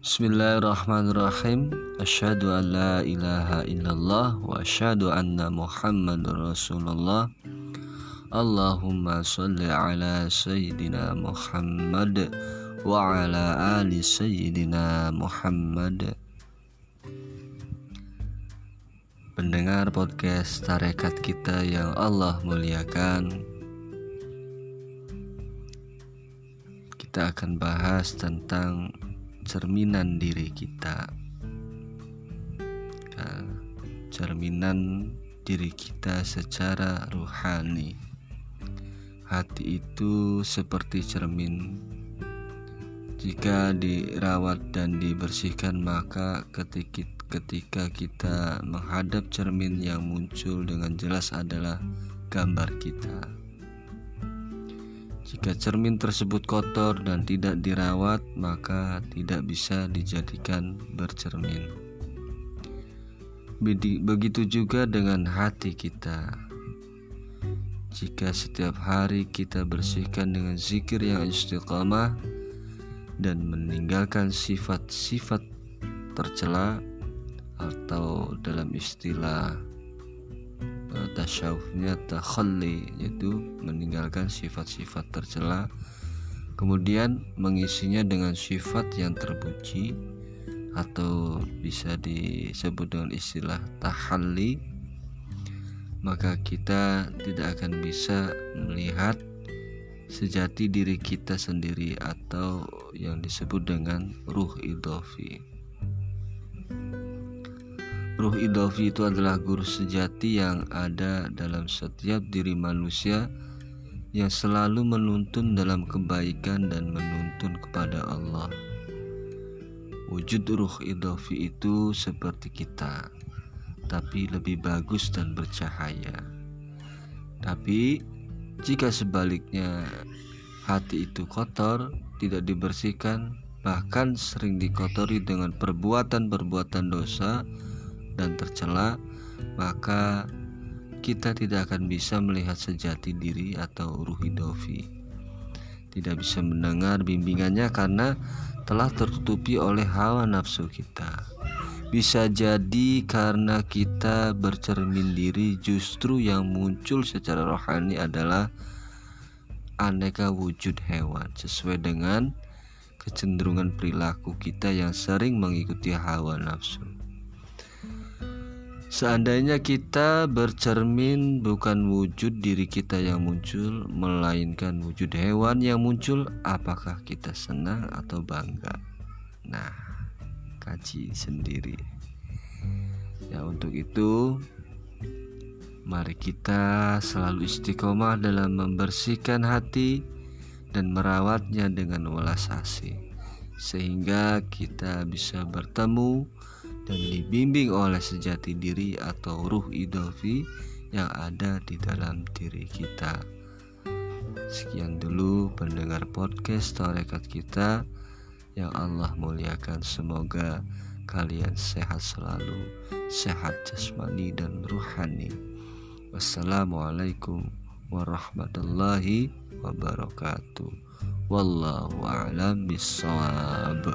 Bismillahirrahmanirrahim. Asyhadu an la ilaha illallah Wa asyhadu anna muhammad rasulullah. Allahumma salli ala Sayyidina Muhammad Wa ala ali Sayyidina Muhammad. Pendengar podcast tarekat kita yang Allah muliakan Kita akan bahas tentang cerminan diri kita. Cerminan diri kita secara ruhani. Hati itu seperti cermin. Jika dirawat dan dibersihkan maka ketika kita menghadap cermin yang muncul dengan jelas adalah gambar kita jika cermin tersebut kotor dan tidak dirawat, maka tidak bisa dijadikan bercermin. Begitu juga dengan hati kita. Jika setiap hari kita bersihkan dengan zikir yang istiqamah dan meninggalkan sifat-sifat tercela atau dalam istilah Tasyawufnya takhalli yaitu meninggalkan sifat-sifat tercela kemudian mengisinya dengan sifat yang terpuji atau bisa disebut dengan istilah tahalli maka kita tidak akan bisa melihat sejati diri kita sendiri atau yang disebut dengan ruh idofi. Ruh idofi itu adalah guru sejati yang ada dalam setiap diri manusia yang selalu menuntun dalam kebaikan dan menuntun kepada Allah. Wujud ruh idofi itu seperti kita, tapi lebih bagus dan bercahaya. Tapi jika sebaliknya hati itu kotor, tidak dibersihkan, bahkan sering dikotori dengan perbuatan-perbuatan dosa, dan tercela, maka kita tidak akan bisa melihat sejati diri atau ruhi dofi. Tidak bisa mendengar bimbingannya karena telah tertutupi oleh hawa nafsu kita. Bisa jadi karena kita bercermin diri justru yang muncul secara rohani adalah aneka wujud hewan sesuai dengan kecenderungan perilaku kita yang sering mengikuti hawa nafsu. Seandainya kita bercermin bukan wujud diri kita yang muncul, melainkan wujud hewan yang muncul, apakah kita senang atau bangga? Nah, kaji sendiri. Ya, untuk itu, mari kita selalu istiqomah dalam membersihkan hati dan merawatnya dengan welas asih, sehingga kita bisa bertemu dan dibimbing oleh sejati diri atau ruh idofi yang ada di dalam diri kita. Sekian dulu pendengar podcast Torekat kita yang Allah muliakan. Semoga kalian sehat selalu, sehat jasmani dan ruhani. Wassalamualaikum warahmatullahi wabarakatuh. Wallahu a'lam bishawab.